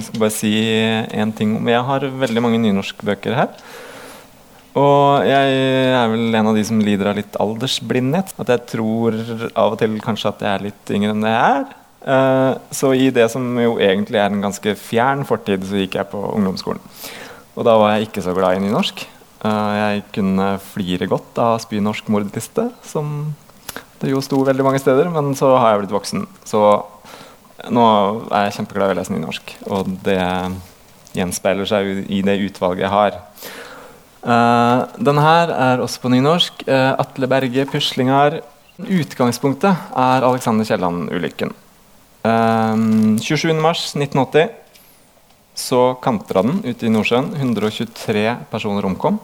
Jeg skal bare si én ting om Jeg har veldig mange nynorskbøker her. Og jeg er vel en av de som lider av litt aldersblindhet. At jeg tror av og til kanskje at jeg er litt yngre enn det jeg er. Eh, så i det som jo egentlig er en ganske fjern fortid, så gikk jeg på ungdomsskolen. Og da var jeg ikke så glad i nynorsk. Uh, jeg kunne flire godt av Spynorsk mordliste, som det jo sto veldig mange steder, men så har jeg blitt voksen. Så nå er jeg kjempeglad i å lese nynorsk, og det gjenspeiler seg i det utvalget jeg har. Uh, denne her er også på nynorsk. Uh, Atle Berge, 'Puslingar'. Utgangspunktet er Alexander Kielland-ulykken. Uh, 27.3.1980 så kantra den ute i Nordsjøen. 123 personer omkom.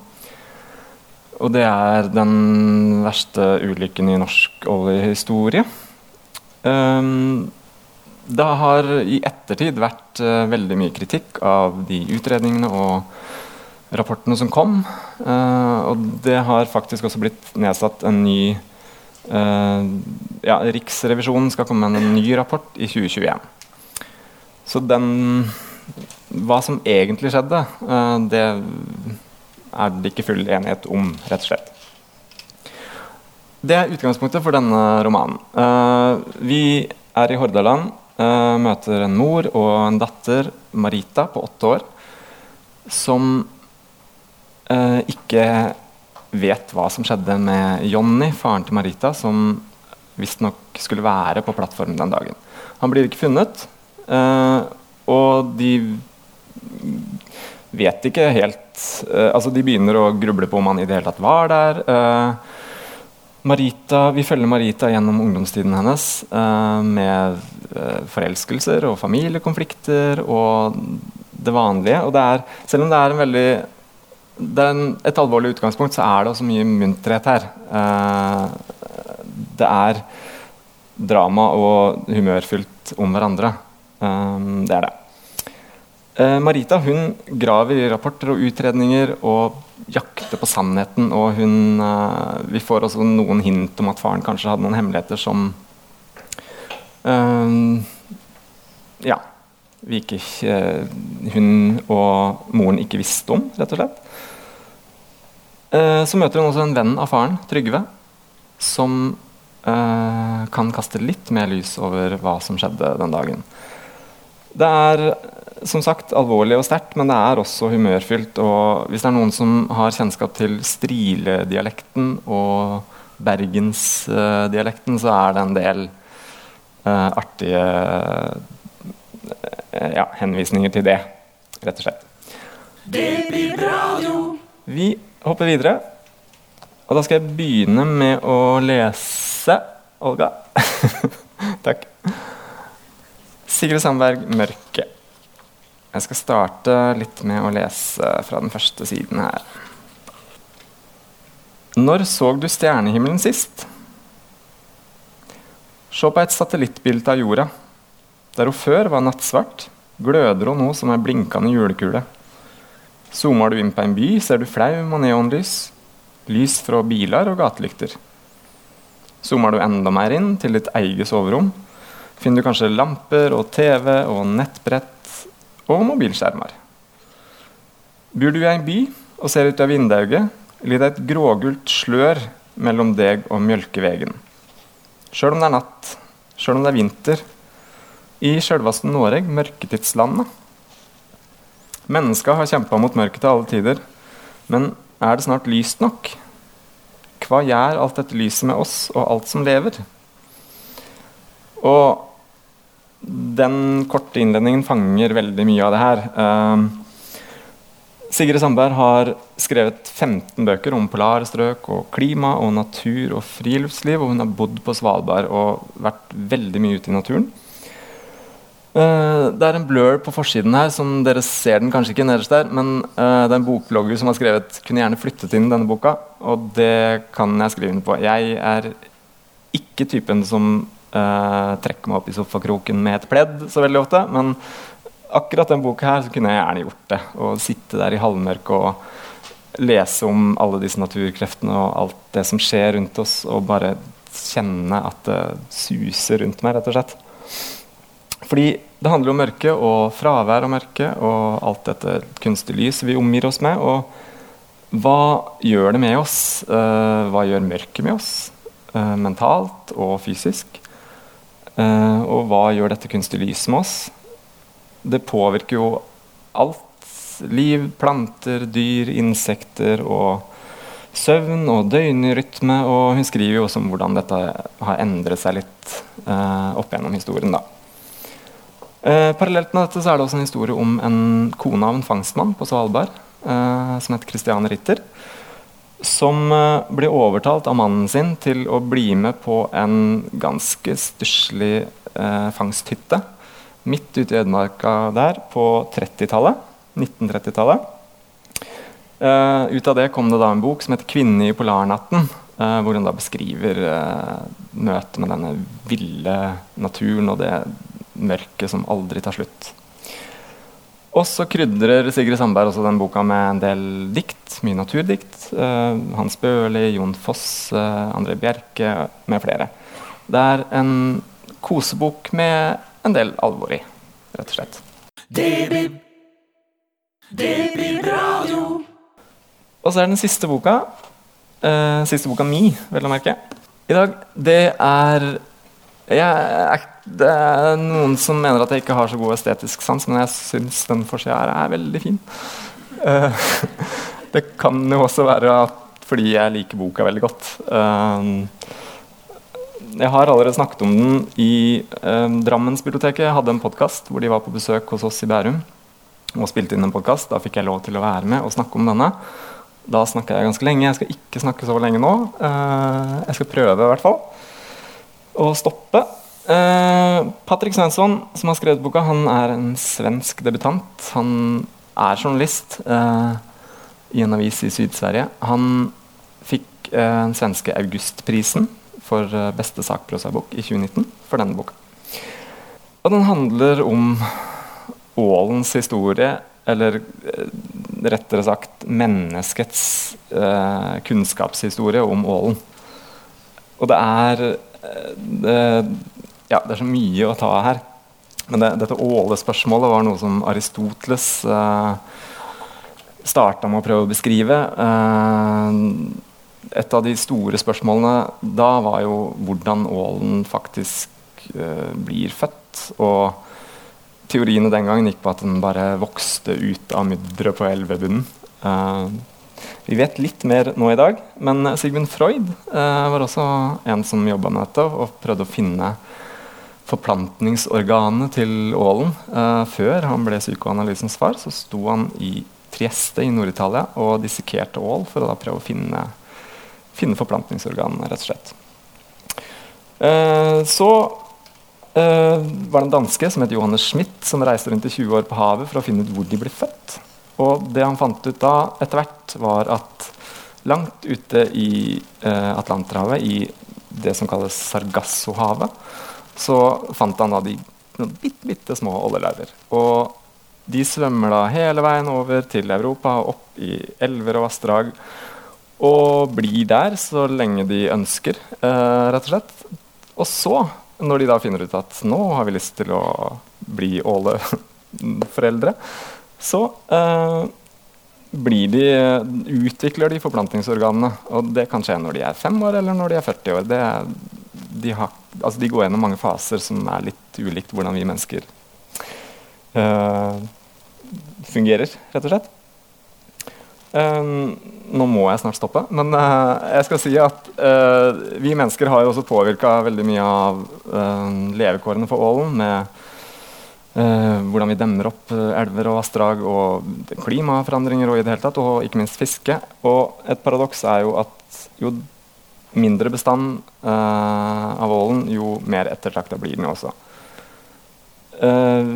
Og det er den verste ulykken i norsk oljehistorie. Um, det har i ettertid vært uh, veldig mye kritikk av de utredningene og rapportene som kom. Uh, og det har faktisk også blitt nedsatt en ny uh, ja, Riksrevisjonen skal komme med en ny rapport i 2021. Så den Hva som egentlig skjedde, det er det ikke full enighet om, rett og slett. Det er utgangspunktet for denne romanen. Vi er i Hordaland, møter en mor og en datter, Marita, på åtte år, som uh, ikke vet hva som skjedde med Jonny, faren til Marita, som visstnok skulle være på plattformen den dagen. Han blir ikke funnet, og de vet ikke helt altså De begynner å gruble på om han i det hele tatt var der. Marita, Vi følger Marita gjennom ungdomstiden hennes med forelskelser og familiekonflikter og det vanlige. Og det er, selv om det er en veldig det er en, et alvorlig utgangspunkt, så er det også mye munterhet her. det er drama og humørfylt om hverandre. det er det. Eh, Marita hun graver i rapporter og utredninger og jakter på sannheten. Og hun, eh, vi får også noen hint om at faren kanskje hadde noen hemmeligheter som eh, Ja. Vi ikke, eh, hun og moren ikke visste om, rett og slett. Eh, så møter hun også en venn av faren, Trygve, som eh, kan kaste litt mer lys over hva som skjedde den dagen. Det er som sagt alvorlig og sterkt, men det er også humørfylt. Og hvis det er noen som har kjennskap til Strile-dialekten og Bergensdialekten, så er det en del artige uh, ja, henvisninger til det, rett og slett. Det blir radio. Vi hopper videre. Og da skal jeg begynne med å lese Olga. Takk. Sigrid Sandberg, 'Mørket'. Jeg skal starte litt med å lese fra den første siden her. Når så du stjernehimmelen sist? Se på et satellittbilde av jorda. Der hun før var nattsvart, gløder hun nå som ei blinkende julekule. Zoomer du inn på en by, ser du flaum og neonlys. Lys fra biler og gatelykter. Zoomer du enda mer inn, til ditt eget soverom, finner du kanskje lamper og TV og nettbrett og mobilskjermer. Bor du i en by og ser ut av vinduet, ligger det et grågult slør mellom deg og Mjølkevegen. Sjøl om det er natt, sjøl om det er vinter, i sjølveste Noreg, mørketidslandet. Mennesker har kjempa mot mørket til alle tider, men er det snart lyst nok? Hva gjør alt dette lyset med oss og alt som lever? Og den korte innledningen fanger veldig mye av det her. Uh, Sigrid Sandberg har skrevet 15 bøker om polarstrøk og klima og natur og friluftsliv. Og hun har bodd på Svalbard og vært veldig mye ute i naturen. Uh, det er en blur på forsiden her, som dere ser den kanskje ikke nederst der. Men uh, det er en bokblogger som har skrevet kunne gjerne flyttet inn denne boka. Og det kan jeg skrive inn på. Jeg er ikke typen som Uh, trekker meg opp i sofakroken med et pledd så veldig ofte. Men akkurat den boka her så kunne jeg gjerne gjort det. Å sitte der i halvmørket og lese om alle disse naturkreftene og alt det som skjer rundt oss, og bare kjenne at det suser rundt meg, rett og slett. Fordi Det handler om mørke og fravær av mørke og alt dette kunstige lys vi omgir oss med. Og hva gjør det med oss? Uh, hva gjør mørket med oss? Uh, mentalt og fysisk? Uh, og hva gjør dette kunstige lyset med oss? Det påvirker jo alt. Liv, planter, dyr, insekter og søvn og døgnrytme. Og hun skriver jo også om hvordan dette har endret seg litt opp gjennom historien. da. Eh, parallelt med dette så er det også en historie om en kone av en fangstmann på Svalbard eh, som heter Christiane Ritter. Som eh, ble overtalt av mannen sin til å bli med på en ganske stusslig eh, fangsthytte midt ute i ødemarka der på 30-tallet. 1930-tallet. Uh, ut av det kom det da en bok som heter 'Kvinne i polarnatten'. Uh, hvor hun da beskriver uh, møtet med denne ville naturen og det mørket som aldri tar slutt. Og så krydrer Sigrid Sandberg også den boka med en del dikt. Mye naturdikt. Hans Børli, Jon Foss, André Bjerke med flere. Det er en kosebok med en del alvor i, rett og slett. Det blir, radio. Og så er den siste boka, uh, siste boka mi, vel å merke, i dag, det er jeg, det er noen som mener at jeg ikke har så god estetisk sans, men jeg syns den forsida her er veldig fin. Uh, det kan jo også være fordi jeg liker boka veldig godt. Uh, jeg har allerede snakket om den i eh, Drammensbiblioteket. Jeg hadde en podkast hvor de var på besøk hos oss i Bærum og spilte inn en podkast. Da fikk jeg lov til å være med og snakke om denne. Da snakka jeg ganske lenge. Jeg skal ikke snakke så lenge nå. jeg skal prøve, i hvert fall å stoppe. Eh, Patrick Svensson, som har skrevet boka, han er en svensk debutant. Han er journalist eh, i en avis i Syd-Sverige. Han fikk eh, den svenske Augustprisen for eh, beste sakprosabok i 2019 for denne boka. Og den handler om ålens historie, eller eh, rettere sagt menneskets eh, kunnskapshistorie om ålen. Og det er det, ja, det er så mye å ta her. Men det, dette Åle-spørsmålet var noe som Aristoteles eh, starta med å prøve å beskrive. Eh, et av de store spørsmålene da var jo hvordan ålen faktisk eh, blir født. Og teoriene den gangen gikk på at den bare vokste ut av mydderet på elvebunnen. Eh, vi vet litt mer nå i dag, men Sigmund Freud eh, var også en som jobba med dette og prøvde å finne forplantningsorganet til ålen. Før han ble psykoanalysens far, så sto han i Trieste i Nord-Italia og dissekerte ål for å da prøve å finne, finne forplantningsorganene, rett og slett. Eh, så eh, var det en danske som het Johannes Schmidt, som reiste rundt i 20 år på havet for å finne ut hvor de ble født. Og det han fant ut da etter hvert, var at langt ute i eh, Atlanterhavet, i det som kalles Sargassohavet, så fant han da de noen bitte, bitte små oljelarver. Og de svømmer da hele veien over til Europa, opp i elver og vassdrag. Og bli der så lenge de ønsker, eh, rett og slett. Og så, når de da finner ut at nå har vi lyst til å bli åleforeldre, så eh, de, utvikler de forplantningsorganene. Og det kan skje når de er fem år eller når de er 40 år. Det, de, har, altså de, går gjennom mange faser som er litt ulikt hvordan vi mennesker eh, fungerer, rett og slett. Um, nå må jeg snart stoppe, men uh, jeg skal si at uh, vi mennesker har jo også påvirka veldig mye av levekårene for ålen med hvordan vi demmer opp elver og vassdrag og klimaforandringer og i det hele tatt, og ikke minst fiske. Og et paradoks er jo at jo mindre bestand av ålen, jo mer ettertrakta blir den også.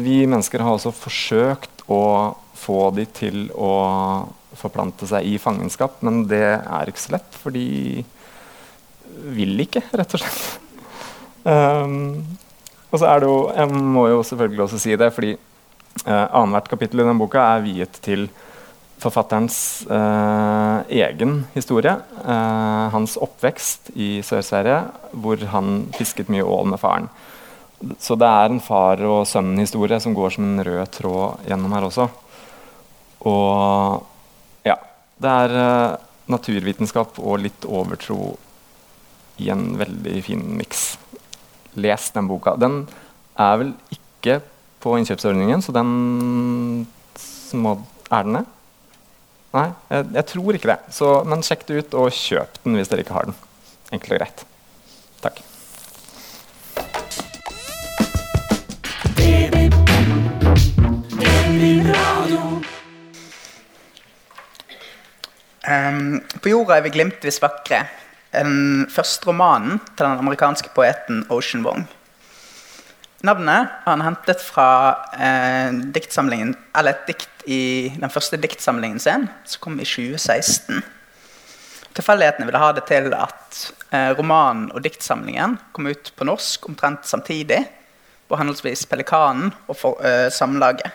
Vi mennesker har også forsøkt å få de til å forplante seg i fangenskap, men det er ikke så lett, for de vil ikke, rett og slett. Um, og så er det jo, Jeg må jo selvfølgelig også si det, fordi uh, annethvert kapittel i den boka er viet til forfatterens uh, egen historie. Uh, hans oppvekst i Sør-Sverige, hvor han fisket mye ål med faren. så det er en far og sønn-historie som går som en rød tråd gjennom her også. Og. Det er uh, naturvitenskap og litt overtro i en veldig fin miks. Les den boka. Den er vel ikke på innkjøpsordningen, så den må, Er den det? Nei, jeg, jeg, tror ikke det. Så, men sjekk det ut, og kjøp den hvis dere ikke har den. Enkelt og greit. Takk. Um, på jorda er vi glimtvis vakre. Den første romanen til den amerikanske poeten Ocean Wong. Navnet har han hentet fra eh, diktsamlingen, eller et dikt i den første diktsamlingen sin, som kom i 2016. Tilfeldighetene ville ha det til at eh, romanen og diktsamlingen kom ut på norsk omtrent samtidig på henholdsvis Pelikanen og for, eh, Samlaget.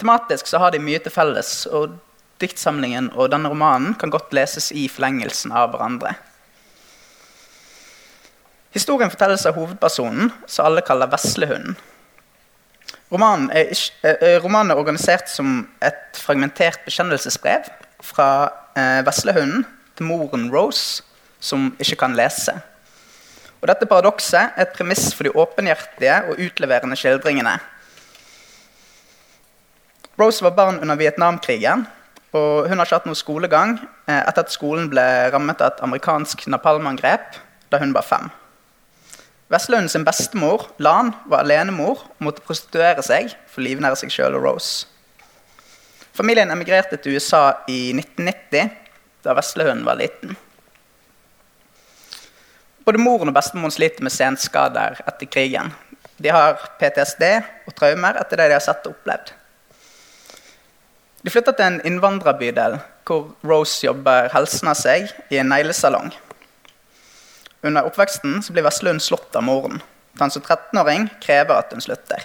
Tematisk så har de mye til felles, og diktsamlingen og denne romanen kan godt leses i forlengelsen av hverandre. Historien fortelles av hovedpersonen, som alle kaller Veslehunden. Romanen er, eh, romanen er, organisert som et fragmentert bekjennelsesbrev fra eh, Veslehunden til moren Rose, som ikke kan lese. Og Dette paradokset er et premiss for de åpenhjertige og utleverende skildringene. Rose var barn under Vietnamkrigen og hun har ikke hatt noe skolegang eh, etter at skolen ble rammet av et amerikansk napalmangrep da hun var fem. Vestlund sin bestemor, Lan, var alenemor og måtte prostituere seg for å livnære seg sjøl og Rose. Familien emigrerte til USA i 1990, da Veslehund var liten. Både moren og bestemoren sliter med senskader etter krigen. De har PTSD og traumer etter det de har sett og opplevd. De flytter til en innvandrerbydel hvor Rose jobber helsen av seg i en neglesalong. Under oppveksten blir Vestlund slått av moren. Han som 13-åring krever at hun slutter.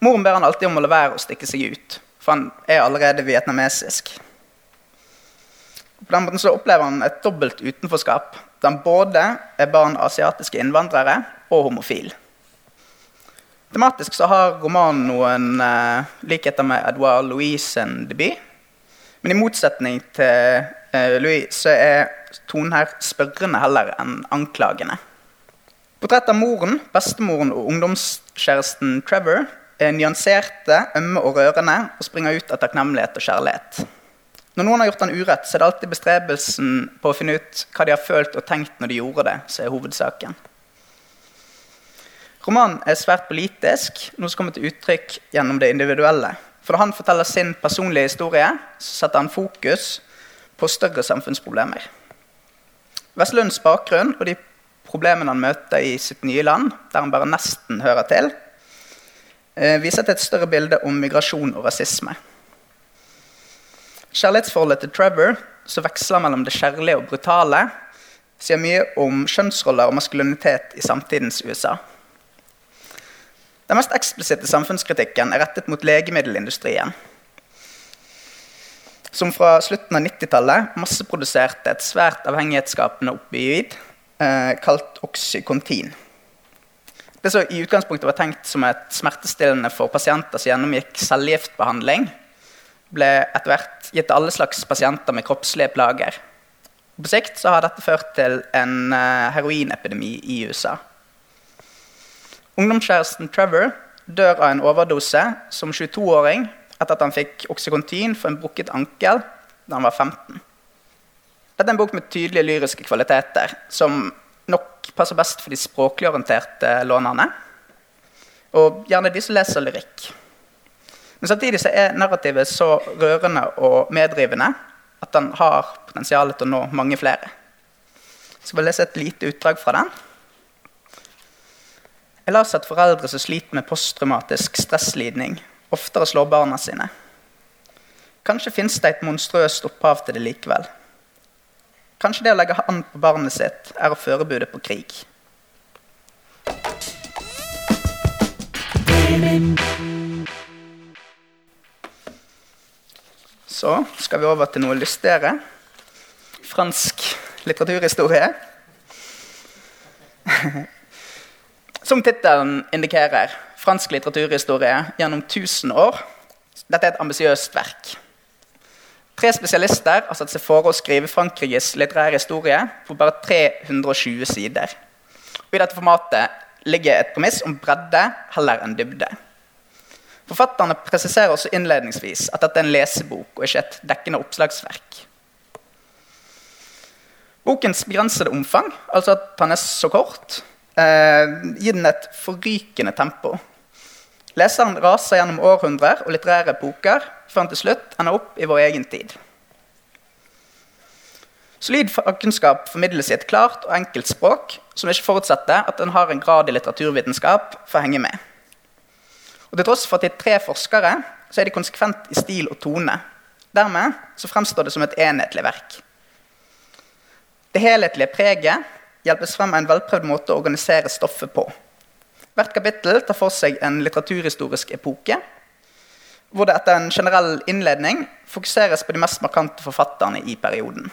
Moren ber han alltid om å la være å stikke seg ut, for han er allerede vietnamesisk. På den måten så opplever han et dobbelt utenforskap, da han både er barn av asiatiske innvandrere og homofil. Tematisk så har romanen noen eh, likheter med Edouard Louis' sin debut. Men i motsetning til eh, Louis så er tonen her spørrende heller enn anklagende. Portrettet av moren, bestemoren og ungdomskjæresten Trevor er nyanserte, ømme og rørende og springer ut av takknemlighet og kjærlighet. Når noen har gjort han urett, så er det alltid bestrebelsen på å finne ut hva de har følt og tenkt når de gjorde det, som er hovedsaken. Romanen er svært politisk, noe som kommer til uttrykk gjennom det individuelle. For da han forteller sin personlige historie, så setter han fokus på større samfunnsproblemer. Vestlunds bakgrunn og de problemene han møter i sitt nye land, der han bare nesten hører til, eh, viser til et større bilde om migrasjon og rasisme. Kjærlighetsforholdet til Trevor, som veksler mellom det kjærlige og brutale, sier mye om kjønnsroller og maskulinitet i samtidens USA. Den mest eksplisitte samfunnskritikken er rettet mot legemiddelindustrien. Som fra slutten av 90-tallet masseproduserte et svært avhengighetsskapende opioid eh, kalt oksykontin. Det som i utgangspunktet var tenkt som et smertestillende for pasienter som gjennomgikk cellegiftbehandling, ble etter hvert gitt til alle slags pasienter med kroppslige plager. På sikt har dette ført til en eh, heroinepidemi i USA. Ungdomskjæresten Trevor dør av en overdose som 22-åring etter at han fikk oksykontin for en brukket ankel da han var 15. Dette er en bok med tydelige lyriske kvaliteter, som nok passer best for de språklig orienterte lånerne. Og gjerne de som leser lyrikk. Men samtidig er narrativet så rørende og medrivende at den har potensial til å nå mange flere. Jeg bare lese et lite utdrag fra den. Jeg har sett foreldre som sliter med posttraumatisk stresslidning, oftere slår barna sine. Kanskje fins det et monstrøst opphav til det likevel. Kanskje det å legge hånd på barnet sitt er å forberede på krig. Så skal vi over til noe lystigere. Fransk litteraturhistorie. Som tittelen indikerer, fransk litteraturhistorie gjennom 1000 år. Dette er et ambisiøst verk. Tre spesialister har satt seg for å skrive Frankrikes litterære historie på bare 320 sider. Og I dette formatet ligger et premiss om bredde heller enn dybde. Forfatterne presiserer også innledningsvis at dette er en lesebok og ikke et dekkende oppslagsverk. Bokens begrensede omfang, altså at han er så kort, eh, gir den et forrykende tempo. Leseren raser gjennom århundrer og litterære epoker før han til slutt ender opp i vår egen tid. Solid fagkunnskap formidles i et klart og enkelt språk som ikke forutsetter at en har en grad i litteraturvitenskap for å henge med. Og Til tross for at de er tre forskere, så er de konsekvent i stil og tone. Dermed så fremstår det som et enhetlig verk. Det helhetlige preget hjelpes frem av en velprøvd måte å organisere stoffet på. Hvert kapittel tar for seg en litteraturhistorisk epoke, hvor det etter en generell innledning fokuseres på de mest markante forfatterne i perioden.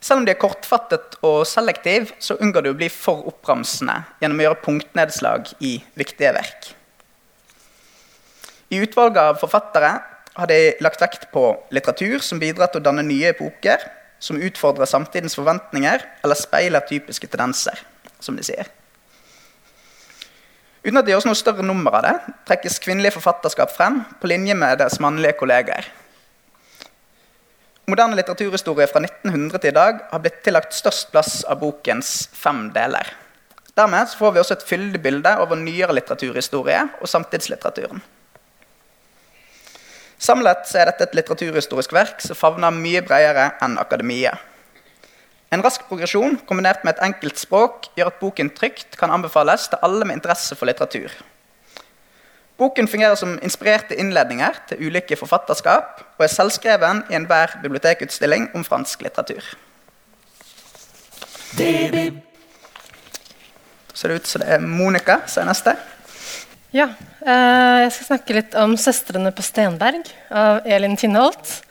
Selv om de er kortfattet og selektiv, så unngår de å bli for oppramsende gjennom å gjøre punktnedslag i viktige verk. I utvalget av forfattere har de lagt vekt på litteratur som bidrar til å danne nye epoker, som utfordrer samtidens forventninger eller speiler typiske tendenser, som de sier. Uten at det gjøres noe større nummer av det, trekkes kvinnelige forfatterskap frem på linje med deres mannlige kolleger. Moderne litteraturhistorie fra 1900 til i dag har blitt tillagt størst plass av bokens fem deler. Dermed får vi også et fyldig bilde over nyere litteraturhistorie og samtidslitteraturen. Samlet er dette et litteraturhistorisk verk som favner mye bredere enn akademia. En rask progresjon kombinert med et enkelt språk gjør at boken trygt kan anbefales til alle med interesse for litteratur. Boken fungerer som inspirerte innledninger til ulike forfatterskap og er selvskreven i enhver bibliotekutstilling om fransk litteratur. Så ser det ut som det er Monica som er neste. Ja, eh, jeg skal snakke litt om 'Søstrene på Stenberg' av Elin Tinholt.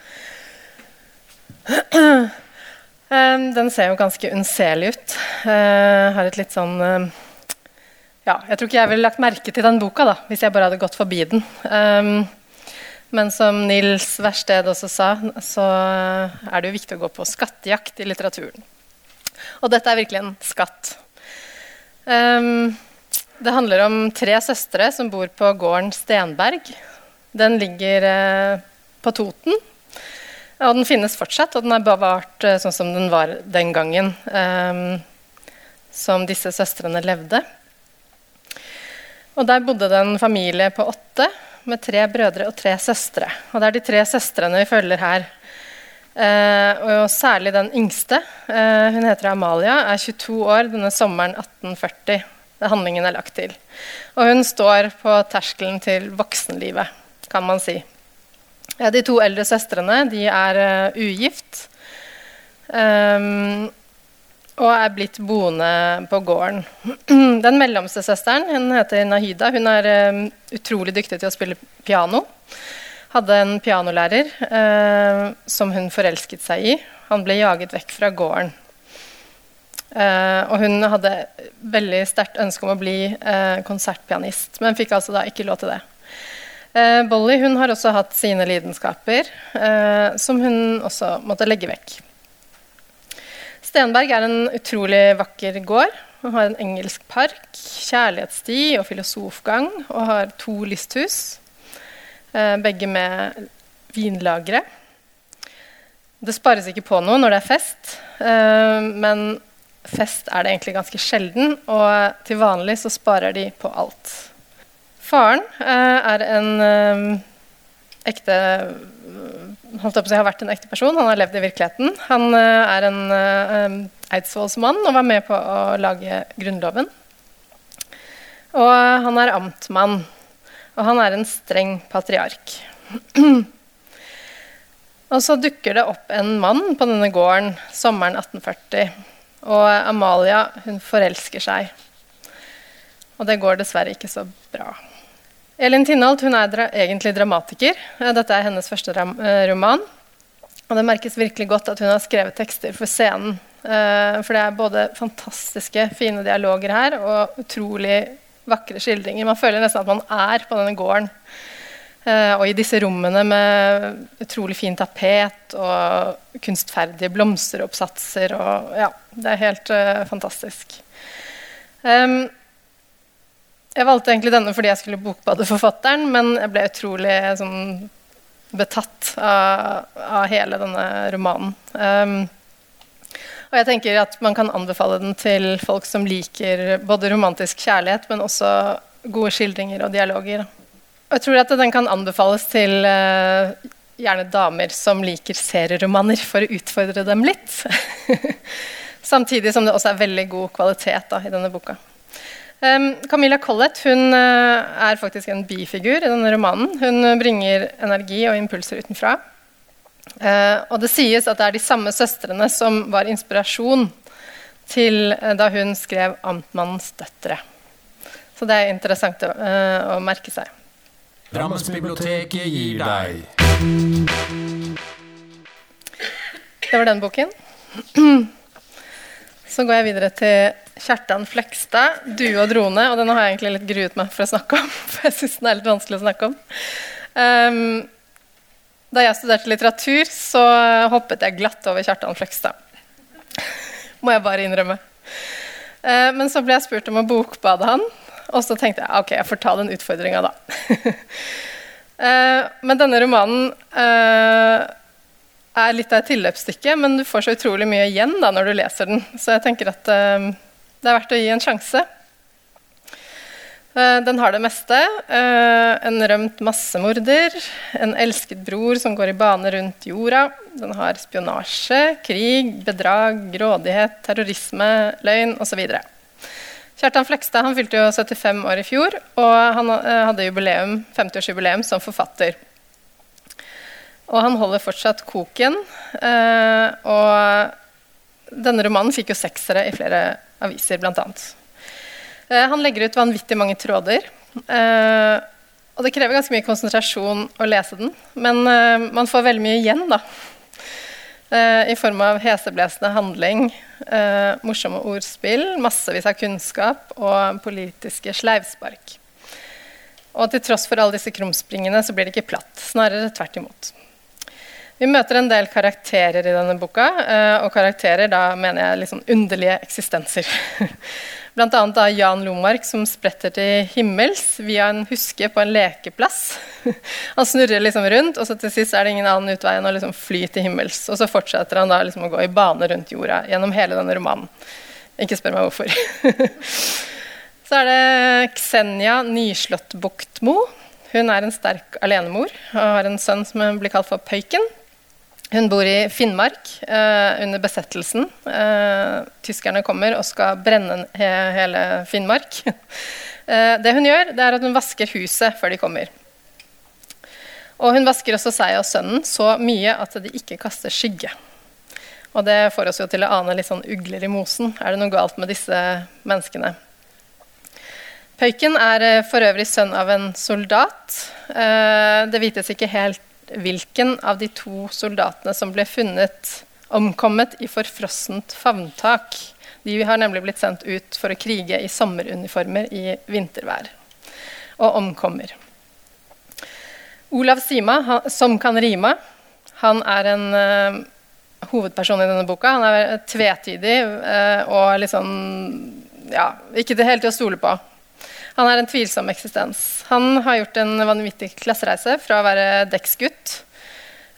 Den ser jo ganske unnselig ut. Uh, har et litt sånn uh, Ja, jeg tror ikke jeg ville lagt merke til den boka da, hvis jeg bare hadde gått forbi den. Men som Nils Versted også sa, så er det jo viktig å gå på skattejakt i litteraturen. Og dette er virkelig en skatt. Det handler om tre søstre som bor på gården Stenberg. Den ligger uh, på Toten, og den finnes fortsatt, og den er bevart uh, sånn som den var den gangen um, som disse søstrene levde. Og der bodde det en familie på åtte med tre brødre og tre søstre. Og det er de tre søstrene vi følger her. Uh, og særlig den yngste, uh, hun heter Amalia, er 22 år denne sommeren 1840. Det handlingen er lagt til. Og hun står på terskelen til voksenlivet, kan man si. De to eldre søstrene de er uh, ugift. Um, og er blitt boende på gården. Den mellomste søsteren hun heter Nahida. Hun er um, utrolig dyktig til å spille piano. Hadde en pianolærer uh, som hun forelsket seg i. Han ble jaget vekk fra gården. Uh, og hun hadde veldig sterkt ønske om å bli uh, konsertpianist, men fikk altså da ikke lov til det. Eh, Bolly hun har også hatt sine lidenskaper, eh, som hun også måtte legge vekk. Stenberg er en utrolig vakker gård. Hun har en engelsk park, kjærlighetssti og filosofgang, og har to lysthus, eh, begge med vinlagre. Det spares ikke på noe når det er fest, eh, men fest er det egentlig ganske sjelden, og til vanlig så sparer de på alt. Faren eh, er en eh, ekte holdt jeg har vært en ekte person. Han har levd i virkeligheten. Han eh, er en uh, eidsvollsmann og var med på å lage Grunnloven. Og han er amtmann. Og han er en streng patriark. og så dukker det opp en mann på denne gården sommeren 1840. Og Amalia hun forelsker seg. Og det går dessverre ikke så bra. Elin Tinholt hun er dra egentlig dramatiker. Eh, dette er hennes første eh, roman. Og det merkes virkelig godt at hun har skrevet tekster for scenen. Uh, for det er både fantastiske, fine dialoger her og utrolig vakre skildringer. Man føler nesten at man er på denne gården. Uh, og i disse rommene med utrolig fin tapet og kunstferdige blomsteroppsatser. Og, ja, det er helt uh, fantastisk. Um, jeg valgte egentlig denne fordi jeg skulle bokbade forfatteren, men jeg ble utrolig sånn, betatt av, av, hele denne romanen. Um, og jeg tenker at man kan anbefale den til folk som liker både romantisk kjærlighet, men også gode skildringer og dialoger. Og jeg tror at den kan anbefales til uh, gjerne damer som liker serieromaner, for å utfordre dem litt. Samtidig som det også er veldig god kvalitet da, i denne boka. Um, Camilla Collett hun, uh, er faktisk en bifigur i denne romanen. Hun bringer energi og impulser utenfra. Uh, og det sies at det er de samme søstrene som var inspirasjon til uh, da hun skrev 'Amtmannens døtre'. Så det er interessant å, å merke seg. Drammensbiblioteket gir deg Det var den boken. Så går jeg videre til Kjartan Flekstad, 'Due og drone'. Og den har jeg egentlig litt gruet meg for å snakke om. For jeg syns den er litt vanskelig å snakke om. Um, da jeg studerte litteratur, så hoppet jeg glatt over Kjartan Flekstad. Må jeg bare innrømme. Uh, men så ble jeg spurt om å bokbade han, og så tenkte jeg ok, jeg får ta den utfordringa, da. uh, men denne romanen uh, er litt av et tilløpsstykke, men du får så utrolig mye igjen da når du leser den. Så jeg tenker at uh, det er verdt å gi en sjanse. Den har det meste. En rømt massemorder, en elsket bror som går i bane rundt jorda. Den har spionasje, krig, bedrag, grådighet, terrorisme, løgn osv. Kjartan Flekstad han fylte jo 75 år i fjor, og han hadde jubileum, 50-årsjubileum som forfatter. Og han holder fortsatt koken. Eh, og denne romanen fikk jo seksere i flere aviser, bl.a. Eh, han legger ut vanvittig mange tråder. Eh, og det krever ganske mye konsentrasjon å lese den, men eh, man får veldig mye igjen, da. Eh, I form av heseblesende handling, eh, morsomme ordspill, massevis av kunnskap og politiske sleivspark. Og til tross for alle disse krumspringene så blir det ikke platt. Snarere tvert imot. Vi møter en del karakterer i denne boka, eh, og karakterer da mener jeg liksom underlige eksistenser. Annet da Jan Lomark som spretter til himmels via en huske på en lekeplass. Han snurrer liksom rundt, og så til sist er det ingen annen utvei enn å liksom fly til himmels. Og så fortsetter han da liksom å gå i bane rundt jorda gjennom hele denne romanen. Ikke spør meg hvorfor. så er det Ksenia Nyslåttbuktmo. Hun er en sterk alenemor og har en sønn som blir kalt for Pøyken. Hun bor i Finnmark eh, under besettelsen. Eh, tyskerne kommer og skal brenne he hele Finnmark. eh, det hun gjør, det er at hun vasker huset før de kommer. Og hun vasker også seg og sønnen så mye at de ikke kaster skygge. Og det får oss jo til å ane litt sånn ugler i mosen. Er det noe galt med disse menneskene? Pøyken er eh, for øvrig sønn av en soldat. Eh, det vites ikke helt hvilken av de to soldatene som ble funnet omkommet i forfrossent favntak. De har nemlig blitt sendt ut for å krige i sommeruniformer i vintervær, og omkommer. Olav Sima, som kan rime, han er en uh, hovedperson i denne boka. Han er tvetydig uh, og liksom ja, ikke helt til å stole på. Han er en tvilsom eksistens. Han har gjort en vanvittig klassereise fra å være dekksgutt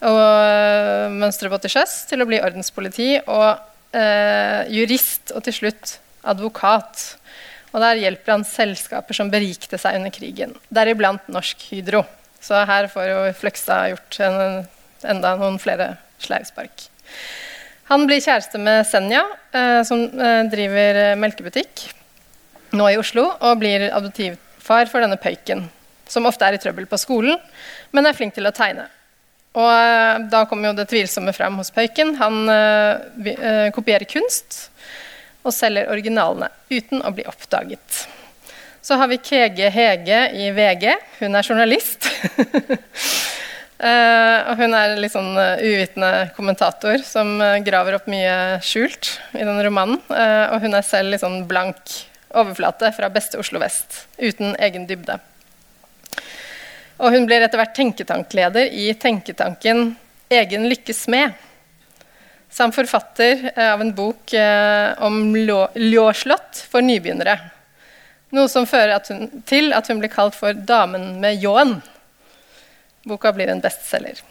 og øh, mønstre på til sjøs til å bli ordenspoliti og eh, jurist og til slutt advokat. Og der hjelper han selskaper som berikte seg under krigen, deriblant Norsk Hydro. Så her får jo Fløgstad gjort en, enda noen flere sleivspark. Han blir kjæreste med Senja, eh, som driver melkebutikk nå i Oslo og blir adoptivfar for denne pøyken, som ofte er i trøbbel på skolen, men er flink til å tegne. Og uh, da kommer jo det tvilsomme fram hos pøyken. Han uh, uh, kopierer kunst og selger originalene uten å bli oppdaget. Så har vi Kege Hege i VG. Hun er journalist. Uh, og hun er litt sånn uh, uvitende kommentator som uh, graver opp mye skjult i denne romanen. og hun er selv litt sånn blank overflate fra beste Oslo vest, uten egen dybde. Og hun blir etter hvert tenketankleder i tenketanken Egen lykkes med. Samt forfatter av en bok om ljåslott for nybegynnere. Noe som fører at hun, til at hun blir kalt for 'Damen med ljåen'. Boka blir en bestselger.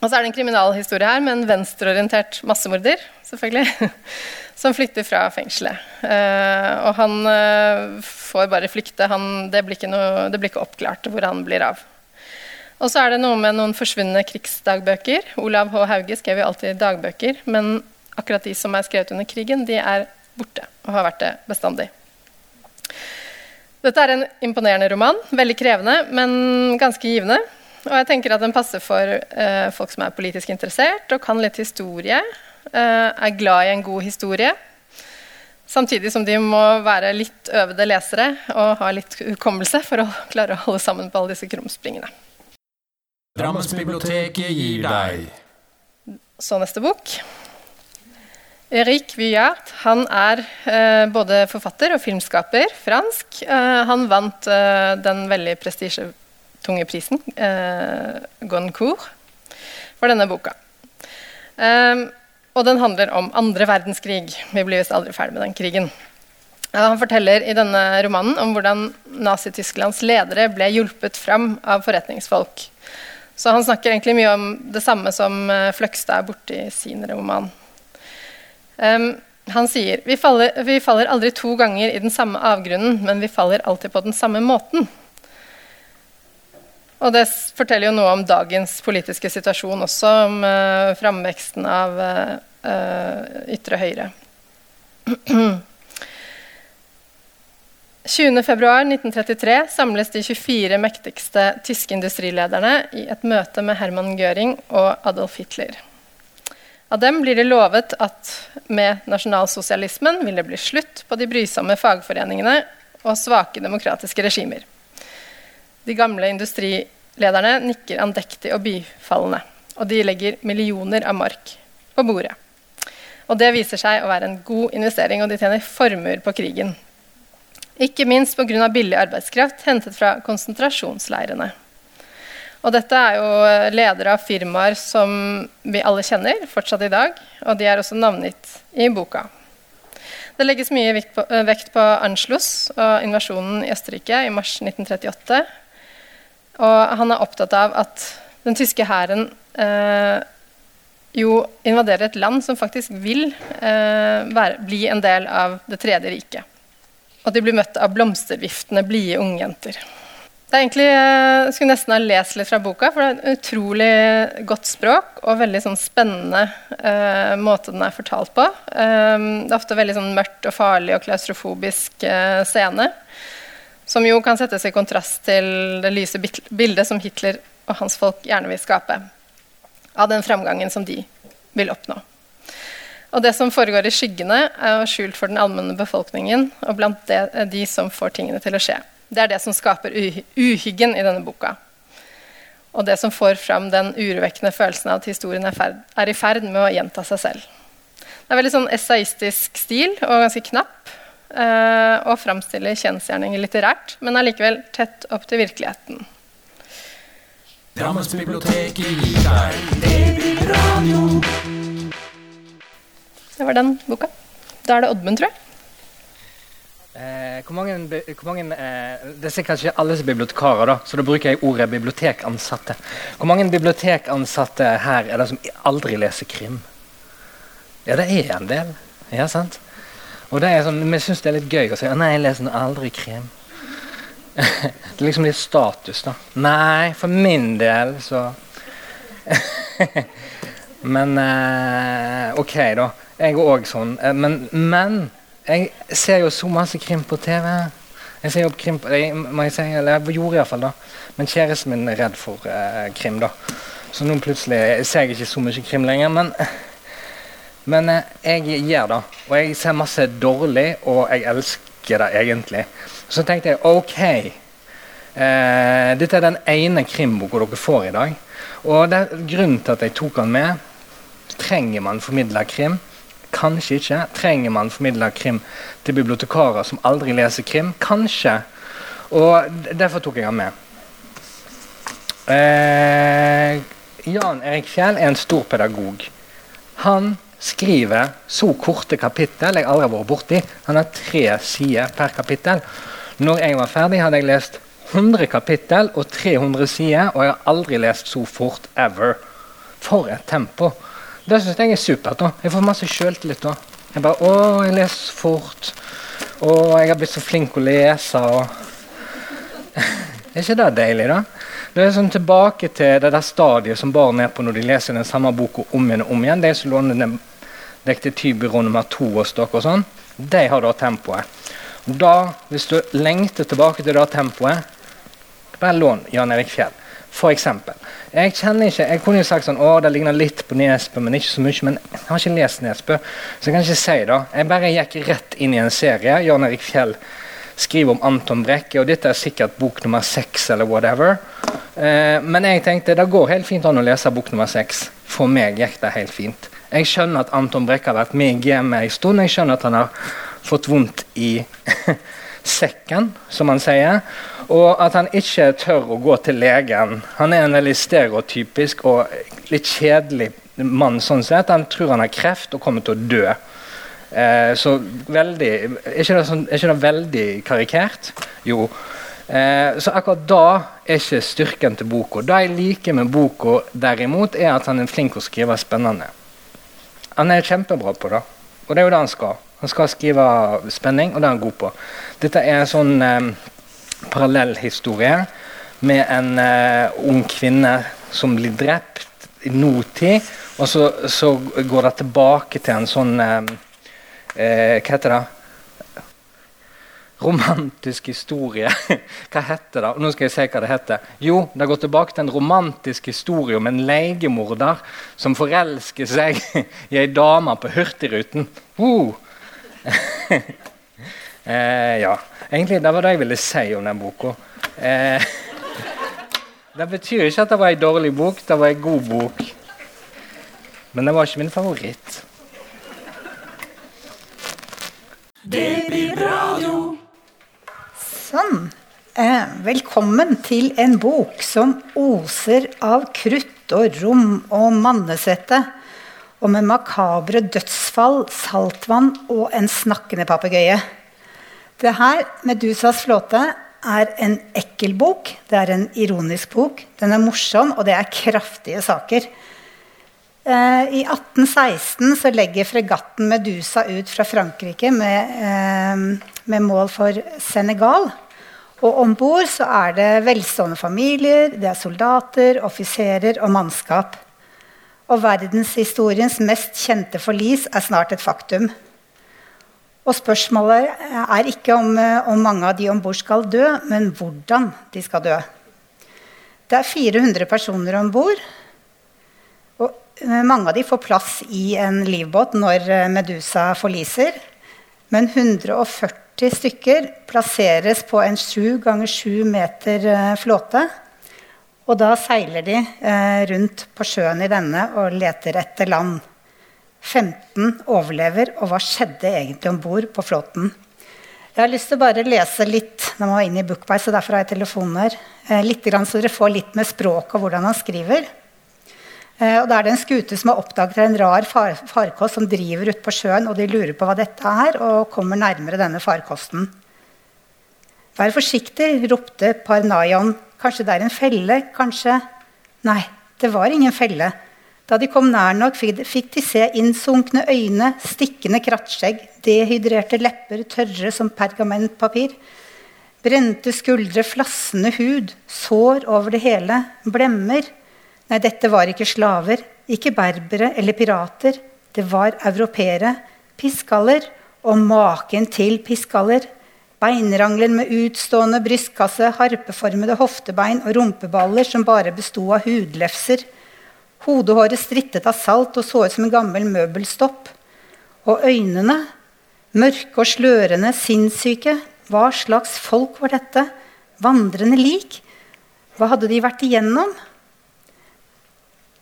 Og så er det en kriminalhistorie her med en venstreorientert massemorder selvfølgelig, som flykter fra fengselet. Uh, og han uh, får bare flykte. Han, det, blir noe, det, blir ikke oppklart hvor han blir av. Og så er det noe med noen forsvunne krigsdagbøker. Olav H. Hauge skrev jo alltid dagbøker, men akkurat de som er skrevet under krigen, de er borte og har vært det bestandig. Dette er en imponerende roman. Veldig krevende, men ganske givende. Og jeg tenker at den passer for uh, folk som er politisk interessert og kan litt historie. Uh, er glad i en god historie. Samtidig som de må være litt øvede lesere og ha litt hukommelse for å klare å holde sammen på alle disse krumspringene. Drammensbiblioteket gir deg Så neste bok. Erik Vuillard han er eh, både forfatter og filmskaper, fransk. Eh, han vant eh, den veldig prestisje tunge prisen, eh, Goncourt, for denne boka. Eh, og den handler om andre verdenskrig. Vi blir visst aldri ferdig med den krigen. Ja, han forteller i denne romanen om hvordan Nazi-Tysklands ledere ble hjulpet fram av forretningsfolk. Så han snakker egentlig mye om det samme som uh, Fløgstad er borti sin roman. Um, han sier vi faller, vi faller aldri to ganger i den samme avgrunnen, men vi faller alltid på den samme måten. Og det forteller jo noe om dagens politiske situasjon også, om uh, framveksten av uh, ytre høyre. 20.2.1933 samles de 24 mektigste tyske industrilederne i et møte med Herman Göring og Adolf Hitler. Av dem blir det lovet at med nasjonalsosialismen vil det bli slutt på de brysomme fagforeningene og svake demokratiske regimer. De gamle industrilederne nikker andektig og bifallende. Og de legger millioner av mark på bordet. Og det viser seg å være en god investering, og de tjener formuer på krigen. Ikke minst pga. billig arbeidskraft hentet fra konsentrasjonsleirene. Og dette er jo ledere av firmaer som vi alle kjenner fortsatt i dag, og de er også navngitt i boka. Det legges mye vekt på, vekt på Anschluss og invasjonen i Østerrike i mars 1938, og han er opptatt av at den tyske hæren eh, jo invaderer et land som faktisk vil eh, være, bli en del av Det tredje riket. Og de blir møtt av blomsterviftende, blide ungjenter. Det er egentlig, Jeg eh, skulle nesten ha lest litt fra boka, for det er et utrolig godt språk og veldig sånn spennende eh, måte den er fortalt på. Eh, det er ofte veldig sånn mørkt og farlig og klaustrofobisk eh, scene. Som jo kan settes i kontrast til det lyse bildet som Hitler og hans folk gjerne vil skape. Av den framgangen som de vil oppnå. Og det som foregår i skyggene, er skjult for den allmenne befolkningen og blant det, de som får tingene til å skje. Det er det som skaper uhyggen i denne boka. Og det som får fram den urovekkende følelsen av at historien er, ferd, er i ferd med å gjenta seg selv. Det er veldig sånn essayistisk stil og ganske knapp. Uh, og framstiller kjensgjerninger litterært, men allikevel tett opp til virkeligheten. Drammensbiblioteket gir deg Det var den boka. Da er det Oddmund, tror jeg. Eh, hvor mange, hvor mange eh, Det er sikkert ikke alle som er bibliotekarer, da, så da bruker jeg ordet bibliotekansatte. Hvor mange bibliotekansatte her er det som aldri leser krim? Ja, det er en del. Ja, sant? Og det er sånn, Vi syns det er litt gøy å si nei, jeg leser aldri krim. det er liksom litt status, da. Nei, for min del så Men uh, OK, da. Jeg er òg sånn. Uh, men, men, jeg ser jo så masse krim på TV. Jeg ser jo krim på, jeg, må jeg si, eller jeg gjorde iallfall da. Men kjæresten min er redd for uh, krim, da. Så nå plutselig ser jeg ikke så mye krim lenger. Men men eh, jeg gjør det. Og jeg ser masse dårlig, og jeg elsker det egentlig. Så tenkte jeg OK. Eh, dette er den ene krimboka dere får i dag. Og det, er Grunnen til at jeg tok han med Trenger man formidla krim? Kanskje ikke. Trenger man formidla krim til bibliotekarer som aldri leser krim? Kanskje. Og derfor tok jeg han med. Eh, Jan Erik Fjell er en stor pedagog. Han skriver så korte kapittel jeg aldri har vært borti. Han har tre sider per kapittel. Når jeg var ferdig, hadde jeg lest 100 kapittel og 300 sider, og jeg har aldri lest så fort ever. For et tempo. Det syns jeg er supert. da. Jeg får masse sjøltillit da. Jeg bare Å, jeg leser fort. Å, jeg har blitt så flink å lese. og... er ikke det deilig, da? Det er sånn tilbake til det der stadiet som barn er på når de leser den samme boka om igjen og om igjen. De som låner den detektivbyrå nummer to hos dere, og sånn, de har da tempoet. Og Da, Hvis du lengter tilbake til det tempoet, bare lån Jan Erik Fjell. For eksempel. Jeg kjenner ikke, jeg kunne jo sagt sånn, å, det ligner litt på Nesbø, men ikke så mye. Men jeg har ikke lest Nesbø, så jeg kan ikke si det. Jeg bare gikk rett inn i en serie. Jan Erik Fjell skriver om Anton Brekke, og dette er sikkert bok nummer seks eller whatever. Eh, men jeg tenkte det går helt fint an å lese bok nummer seks. For meg gikk det helt fint. Jeg skjønner at Anton Brekk har vært med i gamet en stund. Jeg skjønner at han har fått vondt i sekken, som han sier. Og at han ikke tør å gå til legen. Han er en veldig stereotypisk og litt kjedelig mann. sånn sett. Han tror han har kreft og kommer til å dø. Eh, så veldig er ikke, det sånn, er ikke det veldig karikert? Jo. Eh, så akkurat da er ikke styrken til boka. Det jeg liker med boka, derimot, er at han er flink til å skrive spennende. Han er kjempebra på det, og det er jo det han skal. Han skal skrive spenning, og det er han god på. Dette er en sånn eh, parallellhistorie med en eh, ung kvinne som blir drept i nåtid. Og så, så, går det tilbake til en sånn eh, uh, Hva heter det? Romantisk historie. hva heter det? Nå skal jeg si hva det heter. Jo, det går tilbake til en romantisk historie om en legemorder som forelsker seg i ei dame på Hurtigruten. Uh. Eh, ja. Egentlig det var det jeg ville si om den boka. Eh, det betyr ikke at det var ei dårlig bok, det var ei god bok. Men det var ikke min favoritt. Det blir radio. Sånn. Velkommen til en bok som oser av krutt og rom og mannesvette. Og med makabre dødsfall, saltvann og en snakkende papegøye. Det her, 'Medusas flåte', er en ekkel bok. Det er en ironisk bok. Den er morsom, og det er kraftige saker. Eh, I 1816 så legger fregatten Medusa ut fra Frankrike med, eh, med mål for Senegal. Og om bord så er det velstående familier, det er soldater, offiserer og mannskap. Og verdenshistoriens mest kjente forlis er snart et faktum. Og spørsmålet er ikke om, eh, om mange av de om bord skal dø, men hvordan de skal dø. Det er 400 personer om bord. Og eh, mange av de får plass i en livbåt når eh, Medusa forliser. Men 140 stykker plasseres på en 7 ganger 7 meter flåte. Og da seiler de rundt på sjøen i denne og leter etter land. 15 overlever, og hva skjedde egentlig om bord på flåten? Jeg har lyst til å bare lese litt når man var inne i Bookby, så derfor har jeg telefonen her. Eh, litt så dere får litt med språket og hvordan han skriver. Eh, og Da er det en skute som har oppdaget en rar far farkost som driver ute på sjøen, og de lurer på hva dette er, og kommer nærmere denne farkosten. Vær forsiktig, ropte Parnayon. Kanskje det er en felle? Kanskje Nei, det var ingen felle. Da de kom nær nok, fikk de se innsunkne øyne, stikkende krattskjegg, dehydrerte lepper, tørre som pergamentpapir. Brente skuldre, flassende hud, sår over det hele, blemmer. Nei, dette var ikke slaver, ikke berbere eller pirater. Det var europeere, piskaller, og maken til piskaller. Beinrangler med utstående brystkasse, harpeformede hoftebein og rumpeballer som bare besto av hudlefser. Hodehåret strittet av salt og så ut som en gammel møbelstopp. Og øynene, mørke og slørende, sinnssyke. Hva slags folk var dette? Vandrende lik? Hva hadde de vært igjennom?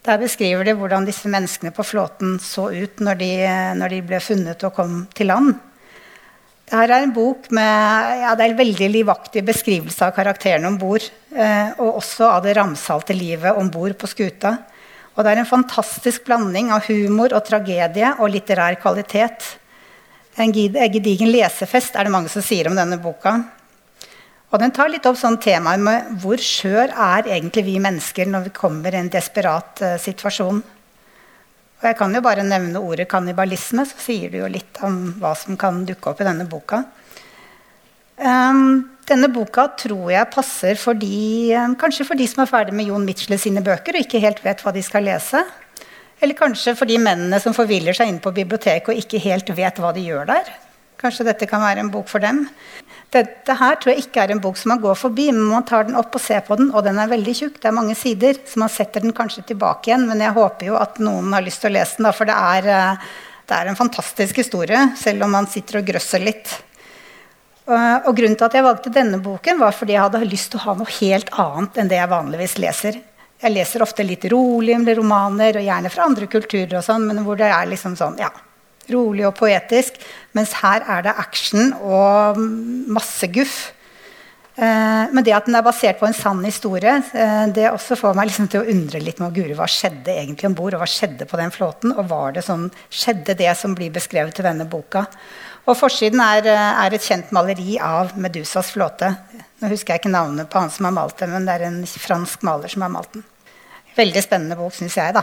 Der beskriver de hvordan disse menneskene på flåten så ut når de, når de ble funnet og kom til land. Dette er en bok med ja, det er en veldig livaktig beskrivelse av karakterene om bord. Eh, og også av det ramsalte livet om bord på skuta. Og det er en fantastisk blanding av humor og tragedie og litterær kvalitet. En gedigen lesefest er det mange som sier om denne boka. Og den tar litt opp sånn temaet med hvor skjør er egentlig vi mennesker når vi kommer i en desperat uh, situasjon. Og jeg kan jo bare nevne ordet kannibalisme, så sier du jo litt om hva som kan dukke opp i denne boka. Um, denne boka tror jeg passer for de, um, kanskje for de som er ferdig med Jon Mitchell sine bøker og ikke helt vet hva de skal lese. Eller kanskje for de mennene som forviller seg inn på biblioteket og ikke helt vet hva de gjør der. Kanskje dette kan være en bok for dem. Dette her tror jeg ikke er en bok som man går forbi, men man tar den opp og ser på den, og den er veldig tjukk. Det er mange sider, så man setter den kanskje tilbake igjen. Men jeg håper jo at noen har lyst til å lese den, da, for det er, eh, det er, en fantastisk historie, selv om man sitter og grøsser litt. Og grunnen til at jeg valgte denne boken, var fordi jeg hadde lyst til å ha noe helt annet enn det jeg vanligvis leser. Jeg leser ofte litt rolige romaner, og gjerne fra andre kulturer, og sånn, men hvor det er liksom sånn, ja, rolig og poetisk. Mens her er det action og masse guff. Eh, men det at den er basert på en sann historie, eh, det også får meg liksom til å undre litt med Guri, hva skjedde egentlig om bord, og hva skjedde på den flåten? Og var det sånn, skjedde det som blir beskrevet i denne boka? Og forsiden er, eh, er, et kjent maleri av Medusas flåte. Nå husker jeg ikke navnet på han som har malt det, men det er en fransk maler som har malt den. Veldig spennende bok, syns jeg, da.